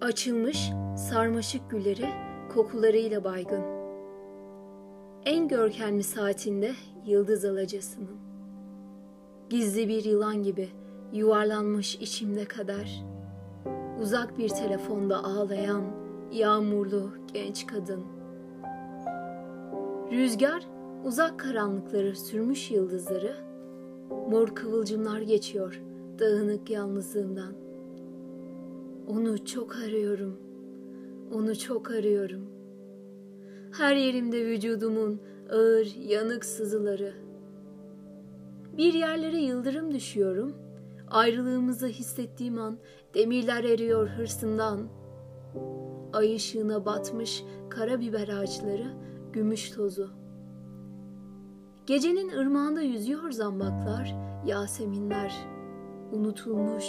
Açılmış sarmaşık gülleri kokularıyla baygın. En görkemli saatinde yıldız alacasının. Gizli bir yılan gibi yuvarlanmış içimde kadar. Uzak bir telefonda ağlayan yağmurlu genç kadın. Rüzgar uzak karanlıkları sürmüş yıldızları, mor kıvılcımlar geçiyor dağınık yalnızlığımdan. Onu çok arıyorum. Onu çok arıyorum. Her yerimde vücudumun ağır yanık sızıları. Bir yerlere yıldırım düşüyorum. Ayrılığımızı hissettiğim an demirler eriyor hırsından. Ay ışığına batmış karabiber ağaçları, gümüş tozu. Gecenin ırmağında yüzüyor zambaklar, yaseminler. Unutulmuş,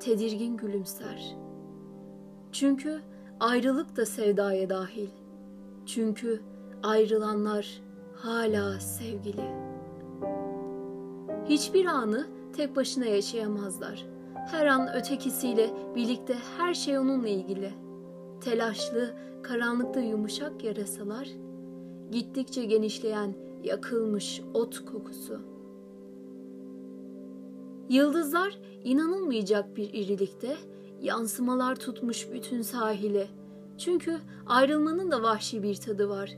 tedirgin gülümser.'' Çünkü ayrılık da sevdaya dahil. Çünkü ayrılanlar hala sevgili. Hiçbir anı tek başına yaşayamazlar. Her an ötekisiyle birlikte her şey onunla ilgili. Telaşlı, karanlıkta yumuşak yarasalar, gittikçe genişleyen yakılmış ot kokusu. Yıldızlar inanılmayacak bir irilikte yansımalar tutmuş bütün sahile. Çünkü ayrılmanın da vahşi bir tadı var.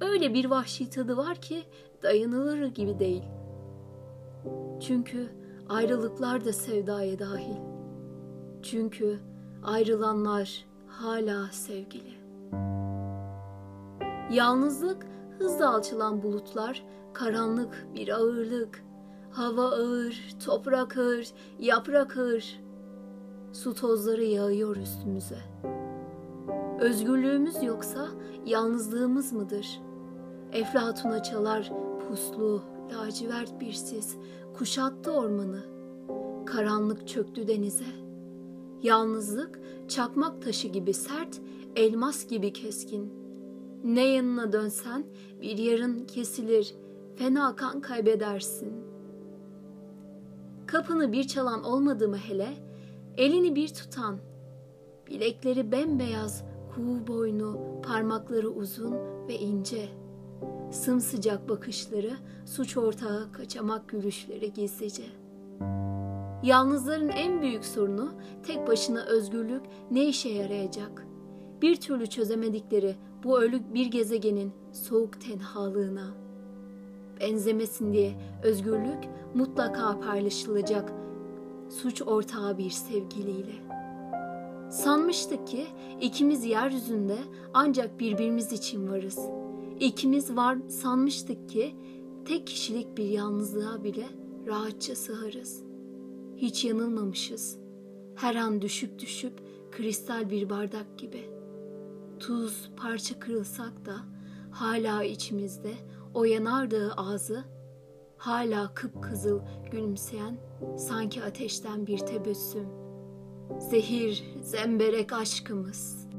Öyle bir vahşi tadı var ki dayanılır gibi değil. Çünkü ayrılıklar da sevdaya dahil. Çünkü ayrılanlar hala sevgili. Yalnızlık hızla alçılan bulutlar, karanlık bir ağırlık. Hava ağır, toprak ağır, yaprak ağır. Su tozları yağıyor üstümüze. Özgürlüğümüz yoksa yalnızlığımız mıdır? Eflatuna çalar puslu, lacivert bir sis, kuşattı ormanı. Karanlık çöktü denize. Yalnızlık çakmak taşı gibi sert, elmas gibi keskin. Ne yanına dönsen bir yarın kesilir, fena kan kaybedersin. Kapını bir çalan olmadı mı hele, Elini bir tutan, bilekleri bembeyaz, kuğu boynu, parmakları uzun ve ince. Sımsıcak bakışları, suç ortağı kaçamak gülüşleri gizlice. Yalnızların en büyük sorunu tek başına özgürlük ne işe yarayacak? Bir türlü çözemedikleri bu ölük bir gezegenin soğuk tenhalığına. Benzemesin diye özgürlük mutlaka paylaşılacak suç ortağı bir sevgiliyle. Sanmıştık ki ikimiz yeryüzünde ancak birbirimiz için varız. İkimiz var sanmıştık ki tek kişilik bir yalnızlığa bile rahatça sığarız. Hiç yanılmamışız. Her an düşüp düşüp kristal bir bardak gibi. Tuz parça kırılsak da hala içimizde o yanardığı ağzı hala kıpkızıl gülümseyen sanki ateşten bir tebessüm. Zehir, zemberek aşkımız.''